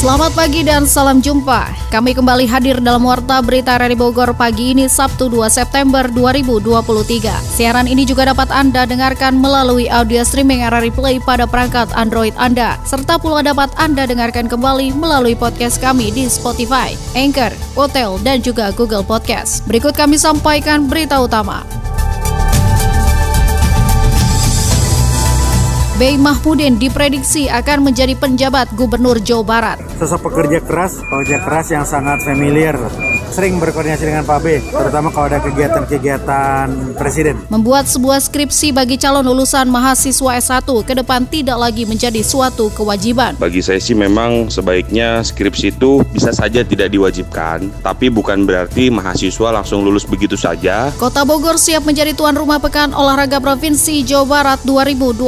Selamat pagi dan salam jumpa. Kami kembali hadir dalam Warta Berita RRI Bogor pagi ini Sabtu 2 September 2023. Siaran ini juga dapat Anda dengarkan melalui audio streaming RRI Play pada perangkat Android Anda, serta pula dapat Anda dengarkan kembali melalui podcast kami di Spotify, Anchor, Hotel, dan juga Google Podcast. Berikut kami sampaikan berita utama. Bey Mahmudin diprediksi akan menjadi penjabat Gubernur Jawa Barat. Sosok pekerja keras, pekerja keras yang sangat familiar sering berkoordinasi dengan Pak B, terutama kalau ada kegiatan-kegiatan presiden. Membuat sebuah skripsi bagi calon lulusan mahasiswa S1 ke depan tidak lagi menjadi suatu kewajiban. Bagi saya sih memang sebaiknya skripsi itu bisa saja tidak diwajibkan, tapi bukan berarti mahasiswa langsung lulus begitu saja. Kota Bogor siap menjadi tuan rumah Pekan Olahraga Provinsi Jawa Barat 2026.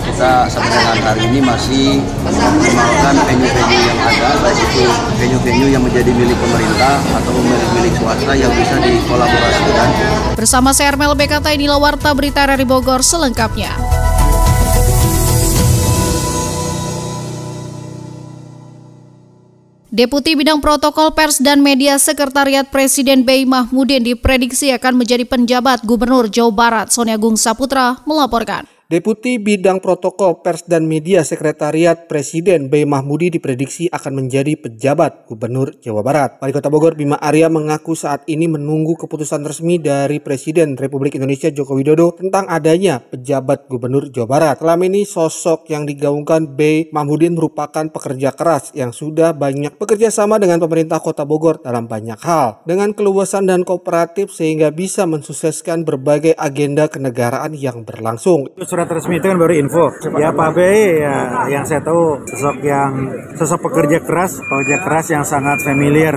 Kita sampai dengan hari ini masih mengembangkan venue-venue yang ada, baik itu venue-venue yang menjadi milik pemerintah atau atau milik swasta yang bisa dikolaborasikan. Bersama Ermel BKT inilah Warta Berita dari Bogor selengkapnya. Deputi Bidang Protokol Pers dan Media Sekretariat Presiden B. Mahmudin diprediksi akan menjadi penjabat Gubernur Jawa Barat. Sonia Gung Saputra melaporkan. Deputi Bidang Protokol Pers dan Media Sekretariat Presiden B. Mahmudi diprediksi akan menjadi pejabat Gubernur Jawa Barat. Wali Kota Bogor Bima Arya mengaku saat ini menunggu keputusan resmi dari Presiden Republik Indonesia Joko Widodo tentang adanya pejabat Gubernur Jawa Barat. Selama ini sosok yang digaungkan B. Mahmudin merupakan pekerja keras yang sudah banyak bekerja sama dengan pemerintah Kota Bogor dalam banyak hal. Dengan keluasan dan kooperatif sehingga bisa mensukseskan berbagai agenda kenegaraan yang berlangsung surat resmi itu kan baru info. Ya Pak B ya yang saya tahu sosok yang sosok pekerja keras, pekerja keras yang sangat familiar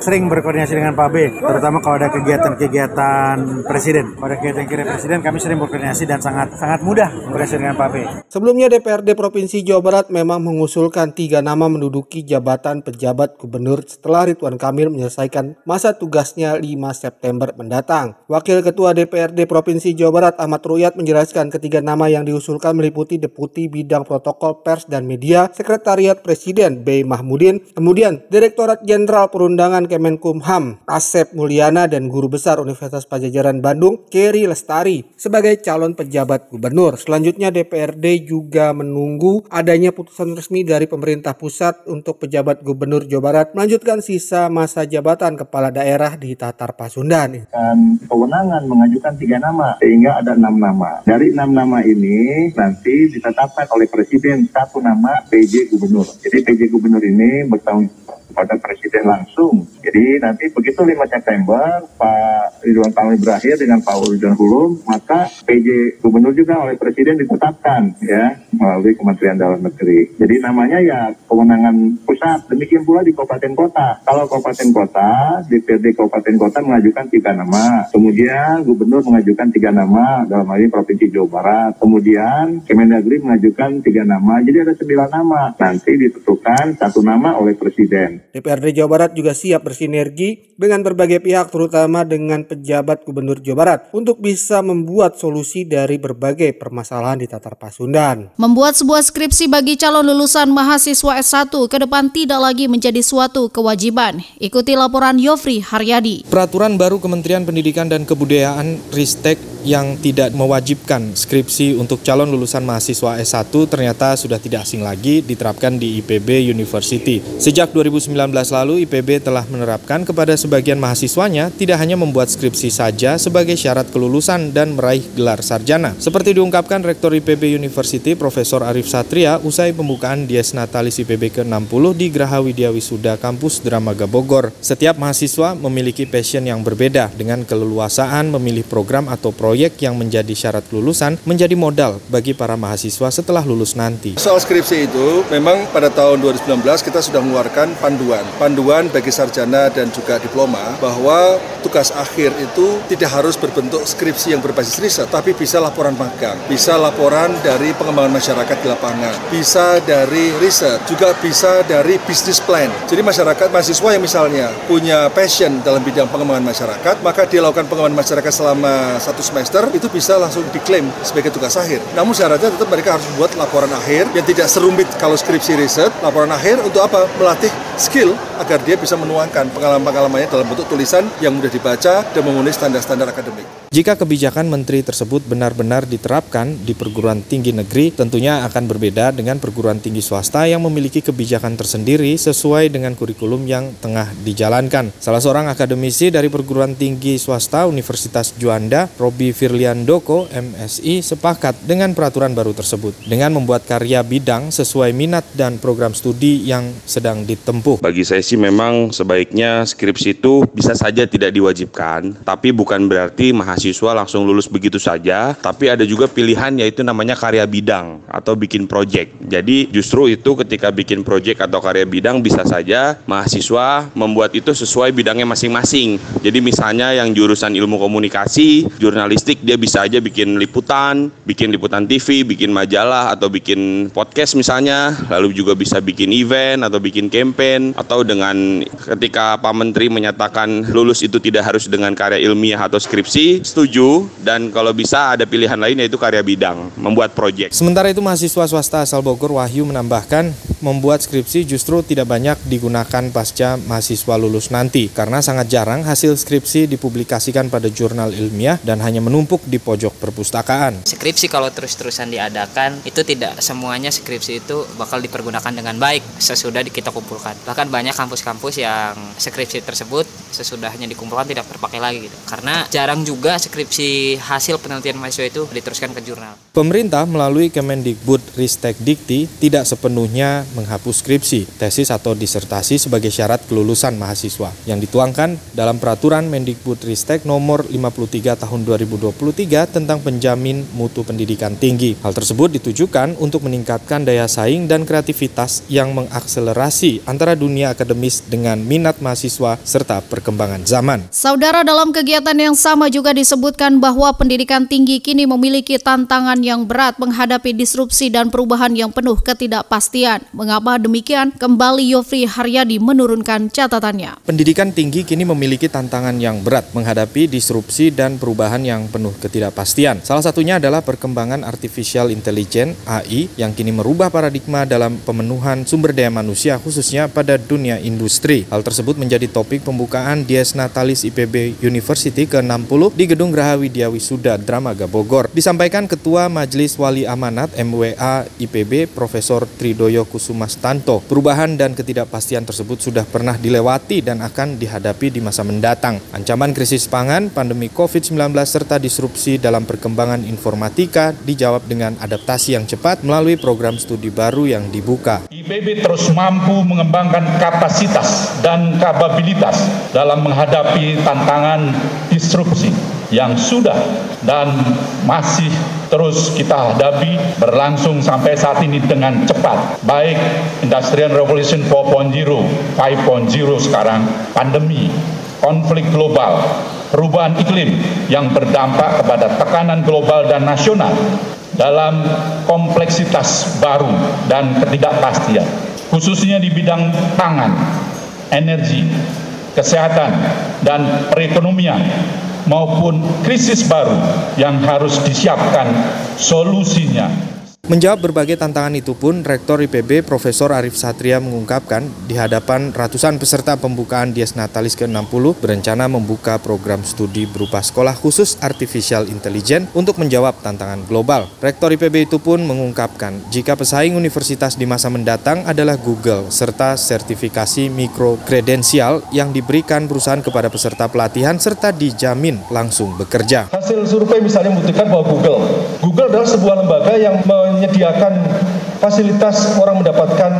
sering berkoordinasi dengan Pak B, terutama kalau ada kegiatan-kegiatan presiden. Pada kegiatan-kegiatan presiden kami sering berkoordinasi dan sangat sangat mudah berkoordinasi dengan Pak B. Sebelumnya DPRD Provinsi Jawa Barat memang mengusulkan tiga nama menduduki jabatan pejabat gubernur setelah Ridwan Kamil menyelesaikan masa tugasnya 5 September mendatang. Wakil Ketua DPRD Provinsi Jawa Barat Ahmad Ruyat menjelaskan ketiga nama yang diusulkan meliputi Deputi Bidang Protokol Pers dan Media, Sekretariat Presiden B. Mahmudin, kemudian Direktorat Jenderal Perundangan Kemenkumham Asep Mulyana dan Guru Besar Universitas Pajajaran Bandung Kerry Lestari sebagai calon pejabat gubernur. Selanjutnya DPRD juga menunggu adanya putusan resmi dari pemerintah pusat untuk pejabat gubernur Jawa Barat melanjutkan sisa masa jabatan kepala daerah di Tatar Pasundan. Dan kewenangan mengajukan tiga nama sehingga ada enam nama. Dari enam nama ini nanti ditetapkan oleh Presiden satu nama PJ Gubernur. Jadi PJ Gubernur ini bertanggung kepada Presiden langsung. Jadi nanti begitu 5 September Pak Ridwan Kamil berakhir dengan Pak Ridwan Hulum, maka PJ Gubernur juga oleh Presiden ditetapkan ya melalui Kementerian Dalam Negeri. Jadi namanya ya kewenangan pusat. Demikian pula di kabupaten kota. Kalau kabupaten kota, DPRD kabupaten kota mengajukan tiga nama. Kemudian Gubernur mengajukan tiga nama dalam hal ini Provinsi Jawa Barat. Kemudian Kemendagri mengajukan tiga nama. Jadi ada sembilan nama. Nanti ditentukan satu nama oleh Presiden. DPRD Jawa Barat juga siap bersinergi dengan berbagai pihak terutama dengan pejabat Gubernur Jawa Barat untuk bisa membuat solusi dari berbagai permasalahan di Tatar Pasundan. Membuat sebuah skripsi bagi calon lulusan mahasiswa S1 ke depan tidak lagi menjadi suatu kewajiban. Ikuti laporan Yofri Haryadi. Peraturan baru Kementerian Pendidikan dan Kebudayaan Ristek yang tidak mewajibkan skripsi untuk calon lulusan mahasiswa S1 ternyata sudah tidak asing lagi diterapkan di IPB University. Sejak 2019 lalu IPB telah menerapkan kepada sebagian mahasiswanya tidak hanya membuat skripsi saja sebagai syarat kelulusan dan meraih gelar sarjana. Seperti diungkapkan Rektor IPB University Profesor Arif Satria usai pembukaan Dies Natalis IPB ke-60 di Graha Widya Wisuda Kampus Dramaga Bogor. Setiap mahasiswa memiliki passion yang berbeda dengan keleluasaan memilih program atau proyek yang menjadi syarat lulusan menjadi modal bagi para mahasiswa setelah lulus nanti. Soal skripsi itu, memang pada tahun 2019 kita sudah mengeluarkan panduan. Panduan bagi sarjana dan juga diploma bahwa tugas akhir itu tidak harus berbentuk skripsi yang berbasis riset, tapi bisa laporan magang, bisa laporan dari pengembangan masyarakat di lapangan, bisa dari riset, juga bisa dari bisnis plan. Jadi masyarakat mahasiswa yang misalnya punya passion dalam bidang pengembangan masyarakat, maka dia lakukan pengembangan masyarakat selama satu semester, itu bisa langsung diklaim sebagai tugas akhir. Namun syaratnya tetap mereka harus membuat laporan akhir yang tidak serumit kalau skripsi riset. Laporan akhir untuk apa? Melatih skill agar dia bisa menuangkan pengalaman-pengalamannya dalam bentuk tulisan yang mudah dibaca dan memenuhi standar-standar akademik. Jika kebijakan menteri tersebut benar-benar diterapkan di perguruan tinggi negeri, tentunya akan berbeda dengan perguruan tinggi swasta yang memiliki kebijakan tersendiri sesuai dengan kurikulum yang tengah dijalankan. Salah seorang akademisi dari perguruan tinggi swasta Universitas Juanda, Robi Firliandoko, MSI, sepakat dengan peraturan baru tersebut dengan membuat karya bidang sesuai minat dan program studi yang sedang ditempuh. Bagi saya sih memang sebaiknya skripsi itu bisa saja tidak diwajibkan, tapi bukan berarti mahasiswa langsung lulus begitu saja, tapi ada juga pilihan yaitu namanya karya bidang atau bikin project. Jadi justru itu ketika bikin project atau karya bidang bisa saja mahasiswa membuat itu sesuai bidangnya masing-masing. Jadi misalnya yang jurusan ilmu komunikasi, jurnalistik dia bisa aja bikin liputan, bikin liputan TV, bikin majalah atau bikin podcast misalnya, lalu juga bisa bikin event atau bikin campaign atau dengan ketika Pak Menteri menyatakan lulus itu tidak harus dengan karya ilmiah atau skripsi, setuju dan kalau bisa ada pilihan lain yaitu karya bidang, membuat proyek. Sementara itu mahasiswa swasta asal Bogor Wahyu menambahkan membuat skripsi justru tidak banyak digunakan pasca mahasiswa lulus nanti karena sangat jarang hasil skripsi dipublikasikan pada jurnal ilmiah dan hanya menumpuk di pojok perpustakaan. Skripsi kalau terus-terusan diadakan itu tidak semuanya skripsi itu bakal dipergunakan dengan baik sesudah kita kumpulkan. Bahkan banyak kampus-kampus yang skripsi tersebut sesudahnya dikumpulkan tidak terpakai lagi gitu. Karena jarang juga skripsi hasil penelitian mahasiswa itu diteruskan ke jurnal. Pemerintah melalui Kemendikbud Ristek Dikti tidak sepenuhnya menghapus skripsi, tesis atau disertasi sebagai syarat kelulusan mahasiswa yang dituangkan dalam peraturan Mendikbud Ristek nomor 53 tahun 2023 tentang penjamin mutu pendidikan tinggi. Hal tersebut ditujukan untuk meningkatkan daya saing dan kreativitas yang mengakselerasi antara dunia akademis dengan minat mahasiswa serta perkembangan zaman. Saudara dalam kegiatan yang sama juga disebutkan bahwa pendidikan tinggi kini memiliki tantangan yang berat menghadapi disrupsi dan perubahan yang penuh ketidakpastian. Mengapa demikian? Kembali Yofri Haryadi menurunkan catatannya. Pendidikan tinggi kini memiliki tantangan yang berat menghadapi disrupsi dan perubahan yang penuh ketidakpastian. Salah satunya adalah perkembangan artificial intelligence AI yang kini merubah paradigma dalam pemenuhan sumber daya manusia khususnya pada dunia industri. Hal tersebut menjadi topik pembukaan Dies Natalis IPB University ke-60 di Gedung Graha Widya Wisuda Dramaga Bogor. Disampaikan Ketua Majelis Wali Amanat MWA IPB Profesor Tridoyo Kusumastanto. Perubahan dan ketidakpastian tersebut sudah pernah dilewati dan akan dihadapi di masa mendatang. Ancaman krisis pangan, pandemi COVID-19 serta disrupsi dalam perkembangan informatika dijawab dengan adaptasi yang cepat melalui program studi baru yang dibuka. IPB terus mampu mengembangkan kapasitas dan kapabilitas dalam menghadapi tantangan disrupsi yang sudah dan masih terus kita hadapi berlangsung sampai saat ini dengan cepat. Baik Industrial Revolution 4.0, 5.0 sekarang, pandemi, konflik global, perubahan iklim yang berdampak kepada tekanan global dan nasional dalam kompleksitas baru dan ketidakpastian, khususnya di bidang pangan, energi, kesehatan, dan perekonomian maupun krisis baru yang harus disiapkan solusinya Menjawab berbagai tantangan itu pun, Rektor IPB Profesor Arif Satria mengungkapkan di hadapan ratusan peserta pembukaan Dies Natalis ke-60 berencana membuka program studi berupa sekolah khusus Artificial Intelligence untuk menjawab tantangan global. Rektor IPB itu pun mengungkapkan jika pesaing universitas di masa mendatang adalah Google serta sertifikasi mikro kredensial yang diberikan perusahaan kepada peserta pelatihan serta dijamin langsung bekerja. Hasil survei misalnya membuktikan bahwa Google, Google adalah sebuah lembaga yang menyediakan fasilitas orang mendapatkan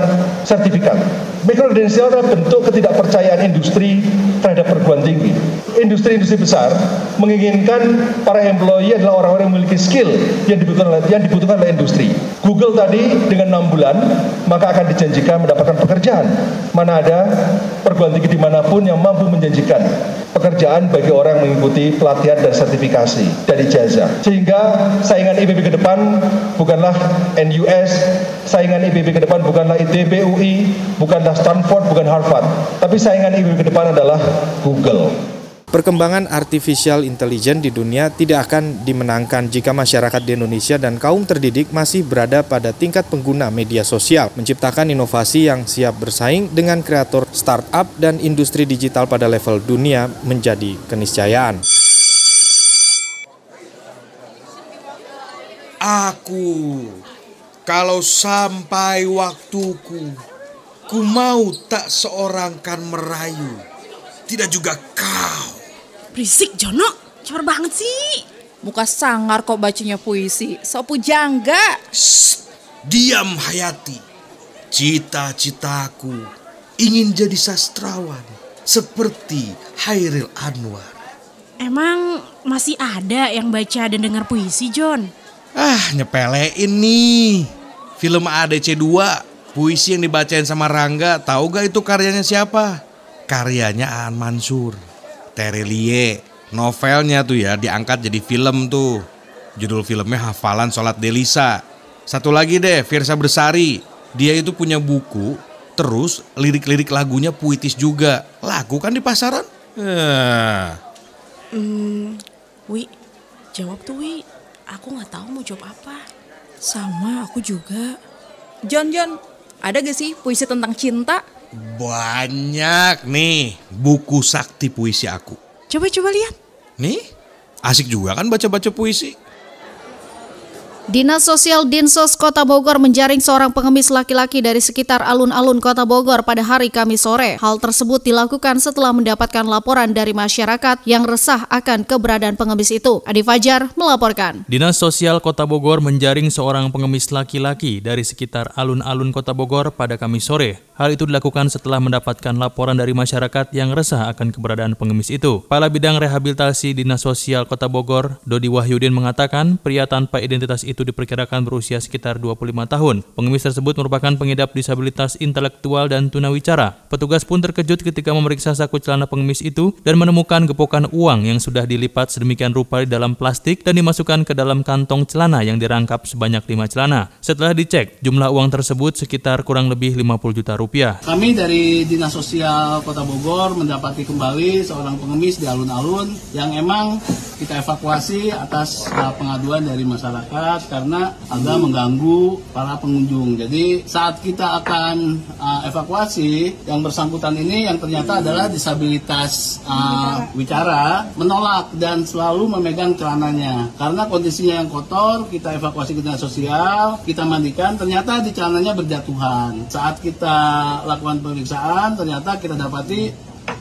sertifikat. Mikrokredensial adalah bentuk ketidakpercayaan industri terhadap perguruan tinggi. Industri-industri besar menginginkan para employee adalah orang-orang yang memiliki skill yang dibutuhkan oleh, yang dibutuhkan oleh industri. Google tadi dengan enam bulan maka akan dijanjikan mendapatkan pekerjaan. Mana ada perguruan tinggi di mana pun yang mampu menjanjikan pekerjaan bagi orang yang mengikuti pelatihan dan sertifikasi dari jasa. Sehingga saingan IPB ke depan bukanlah NUS, saingan IPB ke depan bukanlah ITB UI, bukanlah Stanford, bukan Harvard. Tapi saingan IPB ke depan adalah Google. Perkembangan artificial intelligence di dunia tidak akan dimenangkan jika masyarakat di Indonesia dan kaum terdidik masih berada pada tingkat pengguna media sosial, menciptakan inovasi yang siap bersaing dengan kreator startup dan industri digital pada level dunia menjadi keniscayaan. Aku, kalau sampai waktuku, ku mau tak seorang kan merayu, tidak juga kau. Berisik Jono, caper banget sih. Muka sangar kok bacanya puisi, so pujangga. Shh, diam Hayati. Cita-citaku ingin jadi sastrawan seperti Hairil Anwar. Emang masih ada yang baca dan dengar puisi, John? Ah, nyepelein nih. Film ADC 2, puisi yang dibacain sama Rangga, tahu gak itu karyanya siapa? Karyanya Aan Mansur. Terelie. Novelnya tuh ya diangkat jadi film tuh. Judul filmnya Hafalan Sholat Delisa. Satu lagi deh, Firsa Bersari. Dia itu punya buku, terus lirik-lirik lagunya puitis juga. Lagu kan di pasaran? Eh. Hmm, Wi, jawab tuh Wi. Aku nggak tahu mau jawab apa. Sama aku juga. John, John, ada gak sih puisi tentang cinta? Banyak nih buku sakti puisi aku. Coba-coba lihat. Nih, asik juga kan baca-baca puisi. Dinas Sosial Dinsos Kota Bogor menjaring seorang pengemis laki-laki dari sekitar alun-alun Kota Bogor pada hari Kamis sore. Hal tersebut dilakukan setelah mendapatkan laporan dari masyarakat yang resah akan keberadaan pengemis itu. Adi Fajar melaporkan. Dinas Sosial Kota Bogor menjaring seorang pengemis laki-laki dari sekitar alun-alun Kota Bogor pada Kamis sore. Hal itu dilakukan setelah mendapatkan laporan dari masyarakat yang resah akan keberadaan pengemis itu. Kepala Bidang Rehabilitasi Dinas Sosial Kota Bogor, Dodi Wahyudin mengatakan pria tanpa identitas itu diperkirakan berusia sekitar 25 tahun. Pengemis tersebut merupakan pengidap disabilitas intelektual dan tunawicara. Petugas pun terkejut ketika memeriksa saku celana pengemis itu dan menemukan gepokan uang yang sudah dilipat sedemikian rupa di dalam plastik dan dimasukkan ke dalam kantong celana yang dirangkap sebanyak 5 celana. Setelah dicek, jumlah uang tersebut sekitar kurang lebih 50 juta rupiah. Kami dari Dinas Sosial Kota Bogor mendapati kembali seorang pengemis di alun-alun yang emang kita evakuasi atas uh, pengaduan dari masyarakat karena agak mengganggu para pengunjung. Jadi saat kita akan uh, evakuasi yang bersangkutan ini yang ternyata adalah disabilitas uh, wicara menolak dan selalu memegang celananya karena kondisinya yang kotor kita evakuasi ke dinas sosial kita mandikan ternyata di celananya berjatuhan saat kita lakukan pemeriksaan ternyata kita dapati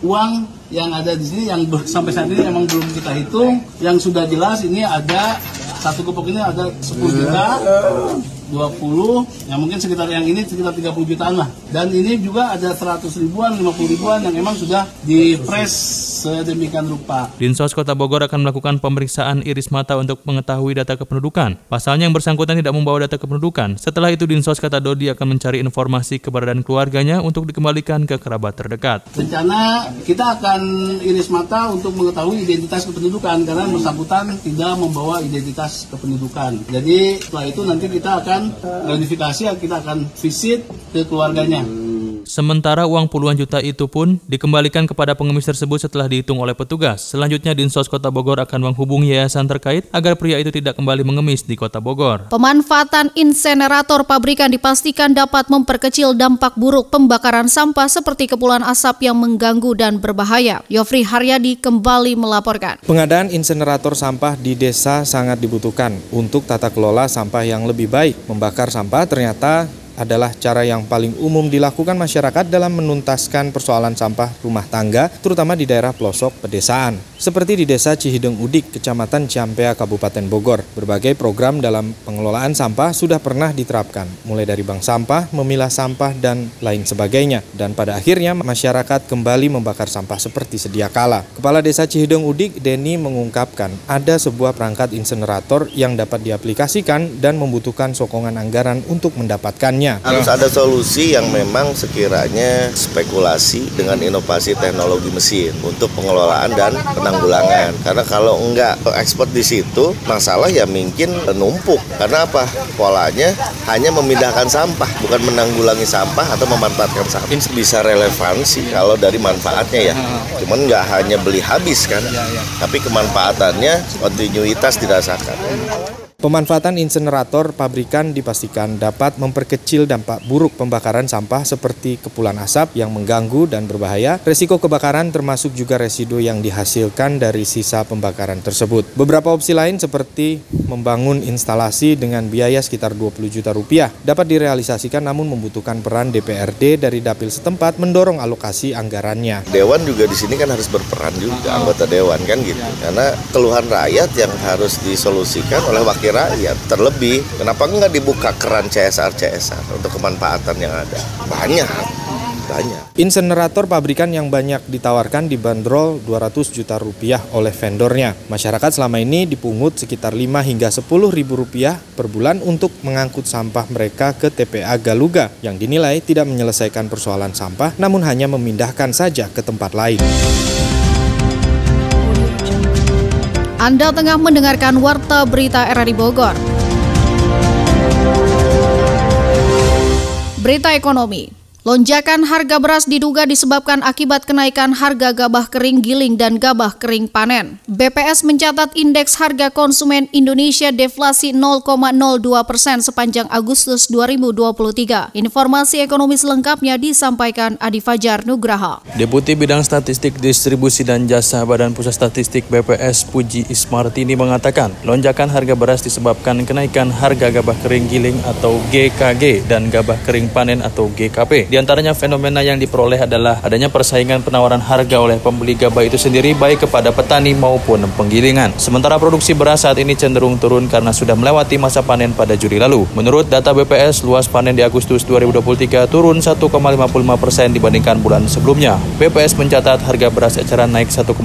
uang yang ada di sini yang sampai saat ini memang belum kita hitung. Yang sudah jelas ini ada satu kepok ini ada 10 juta 20 ya mungkin sekitar yang ini sekitar 30 jutaan lah dan ini juga ada 100 ribuan 50 ribuan yang memang sudah di press sedemikian rupa Dinsos Kota Bogor akan melakukan pemeriksaan iris mata untuk mengetahui data kependudukan. Pasalnya yang bersangkutan tidak membawa data kependudukan. Setelah itu Dinsos kata Dodi akan mencari informasi keberadaan keluarganya untuk dikembalikan ke kerabat terdekat. rencana kita akan iris mata untuk mengetahui identitas kependudukan karena bersangkutan tidak membawa identitas kependudukan jadi setelah itu nanti kita akan verifikasi kita akan visit ke keluarganya Sementara uang puluhan juta itu pun dikembalikan kepada pengemis tersebut setelah dihitung oleh petugas. Selanjutnya Dinsos Kota Bogor akan menghubungi yayasan terkait agar pria itu tidak kembali mengemis di Kota Bogor. Pemanfaatan insenerator pabrikan dipastikan dapat memperkecil dampak buruk pembakaran sampah seperti kepulan asap yang mengganggu dan berbahaya. Yofri Haryadi kembali melaporkan. Pengadaan insenerator sampah di desa sangat dibutuhkan untuk tata kelola sampah yang lebih baik. Membakar sampah ternyata adalah cara yang paling umum dilakukan masyarakat dalam menuntaskan persoalan sampah rumah tangga, terutama di daerah pelosok pedesaan. Seperti di Desa Cihideng Udik, Kecamatan Ciampea, Kabupaten Bogor, berbagai program dalam pengelolaan sampah sudah pernah diterapkan, mulai dari bank sampah, memilah sampah, dan lain sebagainya. Dan pada akhirnya masyarakat kembali membakar sampah seperti sedia kala. Kepala Desa Cihideng Udik, Denny mengungkapkan ada sebuah perangkat insenerator yang dapat diaplikasikan dan membutuhkan sokongan anggaran untuk mendapatkannya. Harus ada solusi yang memang sekiranya spekulasi dengan inovasi teknologi mesin untuk pengelolaan dan penanggulangan. Karena kalau enggak ekspor di situ, masalah ya mungkin numpuk. Karena apa? Polanya hanya memindahkan sampah, bukan menanggulangi sampah atau memanfaatkan sampah. Ini bisa relevansi kalau dari manfaatnya ya. Cuman nggak hanya beli habis kan, tapi kemanfaatannya kontinuitas dirasakan. Pemanfaatan insenerator pabrikan dipastikan dapat memperkecil dampak buruk pembakaran sampah seperti kepulan asap yang mengganggu dan berbahaya, resiko kebakaran termasuk juga residu yang dihasilkan dari sisa pembakaran tersebut. Beberapa opsi lain seperti membangun instalasi dengan biaya sekitar 20 juta rupiah dapat direalisasikan namun membutuhkan peran DPRD dari dapil setempat mendorong alokasi anggarannya. Dewan juga di sini kan harus berperan juga anggota dewan kan gitu. Karena keluhan rakyat yang harus disolusikan oleh wakil rakyat terlebih kenapa nggak dibuka keran CSR CSR untuk kemanfaatan yang ada banyak banyak. Insenerator pabrikan yang banyak ditawarkan dibanderol 200 juta rupiah oleh vendornya. Masyarakat selama ini dipungut sekitar 5 hingga 10 ribu rupiah per bulan untuk mengangkut sampah mereka ke TPA Galuga yang dinilai tidak menyelesaikan persoalan sampah namun hanya memindahkan saja ke tempat lain. Anda tengah mendengarkan Warta Berita RRI Bogor. Berita Ekonomi Lonjakan harga beras diduga disebabkan akibat kenaikan harga gabah kering giling dan gabah kering panen. BPS mencatat indeks harga konsumen Indonesia deflasi 0,02 persen sepanjang Agustus 2023. Informasi ekonomi selengkapnya disampaikan Adi Fajar Nugraha. Deputi Bidang Statistik Distribusi dan Jasa Badan Pusat Statistik BPS Puji Ismartini mengatakan, lonjakan harga beras disebabkan kenaikan harga gabah kering giling atau GKG dan gabah kering panen atau GKP. Di antaranya fenomena yang diperoleh adalah adanya persaingan penawaran harga oleh pembeli gabah itu sendiri baik kepada petani maupun penggilingan. Sementara produksi beras saat ini cenderung turun karena sudah melewati masa panen pada Juli lalu. Menurut data BPS, luas panen di Agustus 2023 turun 1,55 persen dibandingkan bulan sebelumnya. BPS mencatat harga beras eceran naik 1,43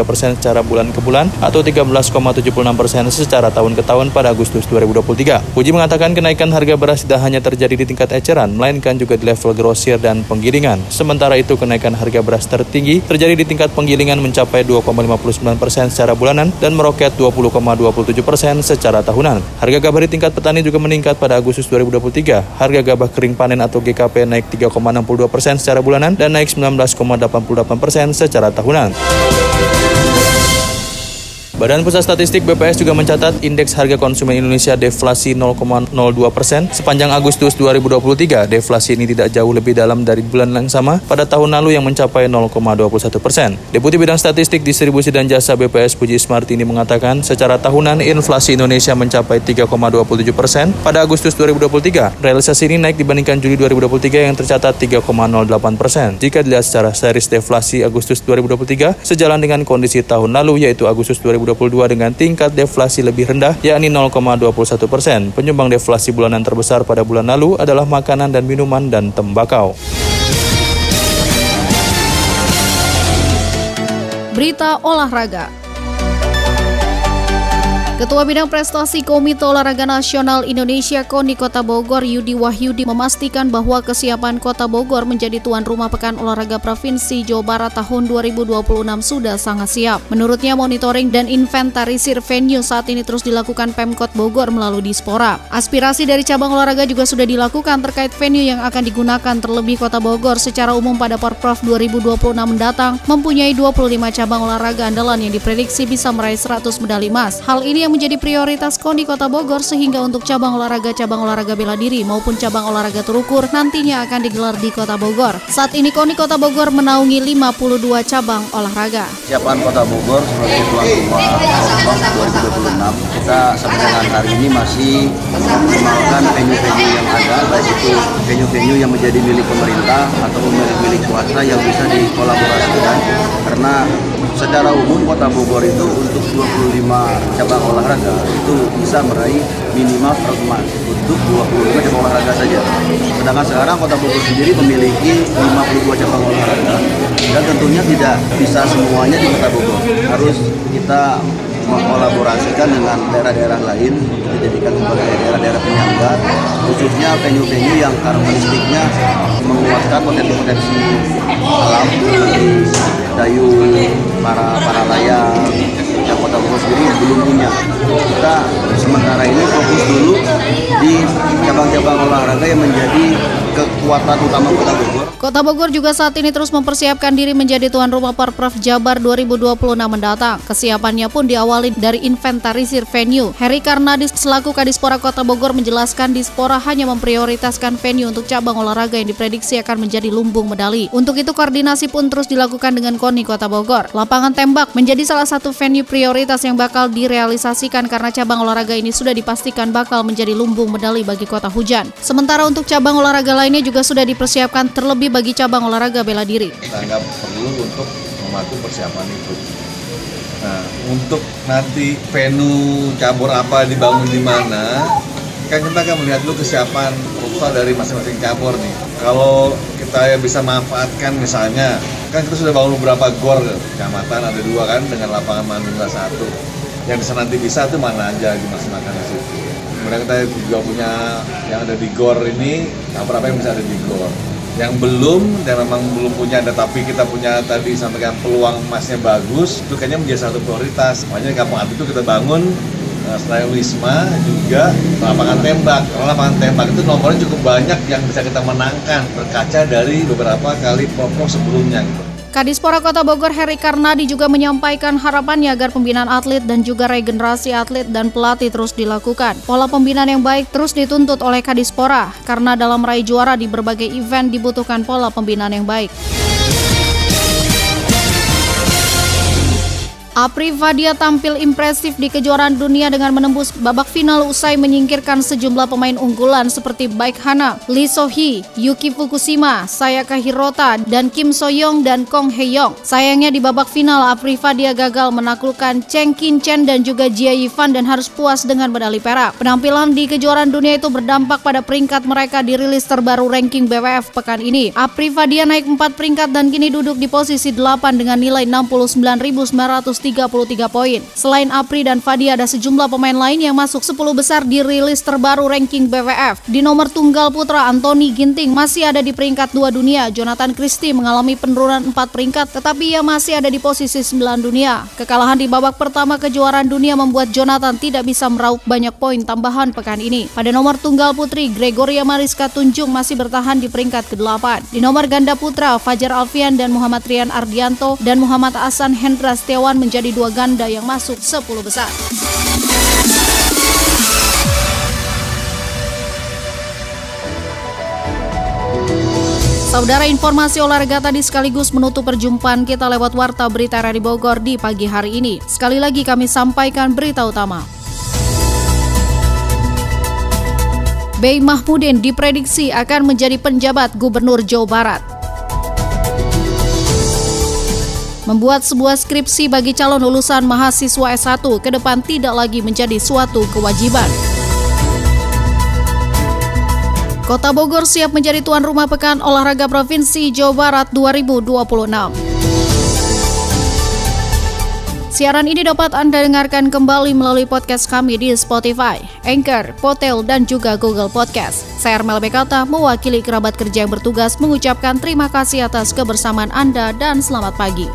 persen secara bulan ke bulan atau 13,76 persen secara tahun ke tahun pada Agustus 2023. Puji mengatakan kenaikan harga beras tidak hanya terjadi di tingkat eceran, melainkan juga di level grosir dan penggilingan. Sementara itu kenaikan harga beras tertinggi terjadi di tingkat penggilingan mencapai 2,59 persen secara bulanan dan meroket 20,27 persen secara tahunan. Harga gabah di tingkat petani juga meningkat pada Agustus 2023. Harga gabah kering panen atau GKP naik 3,62 persen secara bulanan dan naik 19,88 persen secara tahunan. Badan Pusat Statistik BPS juga mencatat indeks harga konsumen Indonesia deflasi 0,02 persen sepanjang Agustus 2023. Deflasi ini tidak jauh lebih dalam dari bulan yang sama pada tahun lalu yang mencapai 0,21 persen. Deputi Bidang Statistik Distribusi dan Jasa BPS Puji Smartini mengatakan secara tahunan inflasi Indonesia mencapai 3,27 persen pada Agustus 2023. Realisasi ini naik dibandingkan Juli 2023 yang tercatat 3,08 persen. Jika dilihat secara series deflasi Agustus 2023 sejalan dengan kondisi tahun lalu yaitu Agustus 2023 2022 dengan tingkat deflasi lebih rendah yakni 0,21 persen. Penyumbang deflasi bulanan terbesar pada bulan lalu adalah makanan dan minuman dan tembakau. Berita olahraga. Ketua Bidang Prestasi Komite Olahraga Nasional Indonesia KONI Kota Bogor Yudi Wahyudi memastikan bahwa kesiapan Kota Bogor menjadi tuan rumah Pekan Olahraga Provinsi Jawa Barat tahun 2026 sudah sangat siap. Menurutnya monitoring dan inventarisir venue saat ini terus dilakukan Pemkot Bogor melalui Dispora. Aspirasi dari cabang olahraga juga sudah dilakukan terkait venue yang akan digunakan terlebih Kota Bogor secara umum pada Porprov 2026 mendatang mempunyai 25 cabang olahraga andalan yang diprediksi bisa meraih 100 medali emas. Hal ini yang menjadi prioritas KONI Kota Bogor sehingga untuk cabang olahraga cabang olahraga bela diri maupun cabang olahraga terukur nantinya akan digelar di Kota Bogor. Saat ini KONI Kota Bogor menaungi 52 cabang olahraga. Siapaan Kota Bogor sebagai tuan rumah 2026 kita sampai dengan hari ini masih mengoptimalkan venue-venue baik itu venue-venue yang menjadi milik pemerintah atau milik-milik swasta yang bisa dikolaborasikan karena secara umum kota Bogor itu untuk 25 cabang olahraga itu bisa meraih minimal 100 emas untuk 25 cabang olahraga saja. Sedangkan sekarang kota Bogor sendiri memiliki 52 cabang olahraga dan tentunya tidak bisa semuanya di kota Bogor. Harus kita mengkolaborasikan dengan daerah-daerah lain dijadikan sebagai daerah-daerah penyangga khususnya venue-venue yang karakteristiknya menguatkan potensi-potensi alam seperti dayung, para para layang yang kota Bogor sendiri belum punya. Kita sementara ini fokus dulu di cabang-cabang olahraga yang menjadi kekuatan utama kota Bogor. Kota Bogor juga saat ini terus mempersiapkan diri menjadi tuan rumah Parprov Jabar 2026 mendatang. Kesiapannya pun diawali dari inventarisir venue. Heri Karnadis selaku Kadispora Kota Bogor menjelaskan Dispora hanya memprioritaskan venue untuk cabang olahraga yang diprediksi akan menjadi lumbung medali. Untuk itu koordinasi pun terus dilakukan dengan KONI Kota Bogor. Lapangan tembak menjadi salah satu venue prioritas yang bakal direalisasikan karena cabang olahraga ini sudah dipastikan bakal menjadi lumbung medali bagi Kota Hujan. Sementara untuk cabang olahraga lainnya juga sudah dipersiapkan terlebih bagi cabang olahraga bela diri. Kita anggap perlu untuk membantu persiapan itu. Nah, untuk nanti venue cabur apa dibangun di mana, kan kita akan melihat dulu kesiapan proposal dari masing-masing cabur nih. Kalau kita ya bisa manfaatkan misalnya, kan kita sudah bangun beberapa gor kecamatan ada dua kan dengan lapangan Mandungga satu. Yang bisa nanti bisa tuh mana aja dimaksimalkan di situ. Kemudian kita juga punya yang ada di gor ini, cabur apa yang bisa ada di gor. Yang belum dan memang belum punya tetapi kita punya tadi sampaikan peluang emasnya bagus itu kayaknya menjadi satu prioritas. Makanya kampung itu kita bangun uh, selain wisma juga lapangan tembak. Karena lapangan tembak itu nomornya cukup banyak yang bisa kita menangkan berkaca dari beberapa kali pokok sebelumnya. gitu. Kadispora Kota Bogor Heri Karnadi juga menyampaikan harapannya agar pembinaan atlet dan juga regenerasi atlet dan pelatih terus dilakukan. Pola pembinaan yang baik terus dituntut oleh Kadispora karena dalam meraih juara di berbagai event dibutuhkan pola pembinaan yang baik. Apri Vadia tampil impresif di kejuaraan dunia dengan menembus babak final usai menyingkirkan sejumlah pemain unggulan seperti Baik Hana, Lee Sohee, Yuki Fukushima, Sayaka Hirota, dan Kim Soyoung dan Kong Heyong. Sayangnya di babak final Apri Vadia gagal menaklukkan Cheng Kin Chen dan juga Jia Yifan dan harus puas dengan medali perak. Penampilan di kejuaraan dunia itu berdampak pada peringkat mereka di rilis terbaru ranking BWF pekan ini. Apri Vadia naik 4 peringkat dan kini duduk di posisi 8 dengan nilai 69.900 33 poin. Selain Apri dan Fadi ada sejumlah pemain lain yang masuk 10 besar di rilis terbaru ranking BWF. Di nomor tunggal putra Anthony Ginting masih ada di peringkat 2 dunia. Jonathan Christie mengalami penurunan 4 peringkat tetapi ia masih ada di posisi 9 dunia. Kekalahan di babak pertama kejuaraan dunia membuat Jonathan tidak bisa meraup banyak poin tambahan pekan ini. Pada nomor tunggal putri, Gregoria Mariska Tunjung masih bertahan di peringkat ke-8. Di nomor ganda putra, Fajar Alfian dan Muhammad Rian Ardianto dan Muhammad Hasan Hendra Setiawan menjadi menjadi dua ganda yang masuk 10 besar. Saudara informasi olahraga tadi sekaligus menutup perjumpaan kita lewat Warta Berita Radio Bogor di pagi hari ini. Sekali lagi kami sampaikan berita utama. Bey Mahmudin diprediksi akan menjadi penjabat Gubernur Jawa Barat. Membuat sebuah skripsi bagi calon lulusan mahasiswa S1 ke depan tidak lagi menjadi suatu kewajiban. Kota Bogor siap menjadi tuan rumah Pekan Olahraga Provinsi Jawa Barat 2026. Siaran ini dapat Anda dengarkan kembali melalui podcast kami di Spotify, Anchor, Potel, dan juga Google Podcast. Saya Armel Bekata, mewakili kerabat kerja yang bertugas mengucapkan terima kasih atas kebersamaan Anda dan selamat pagi.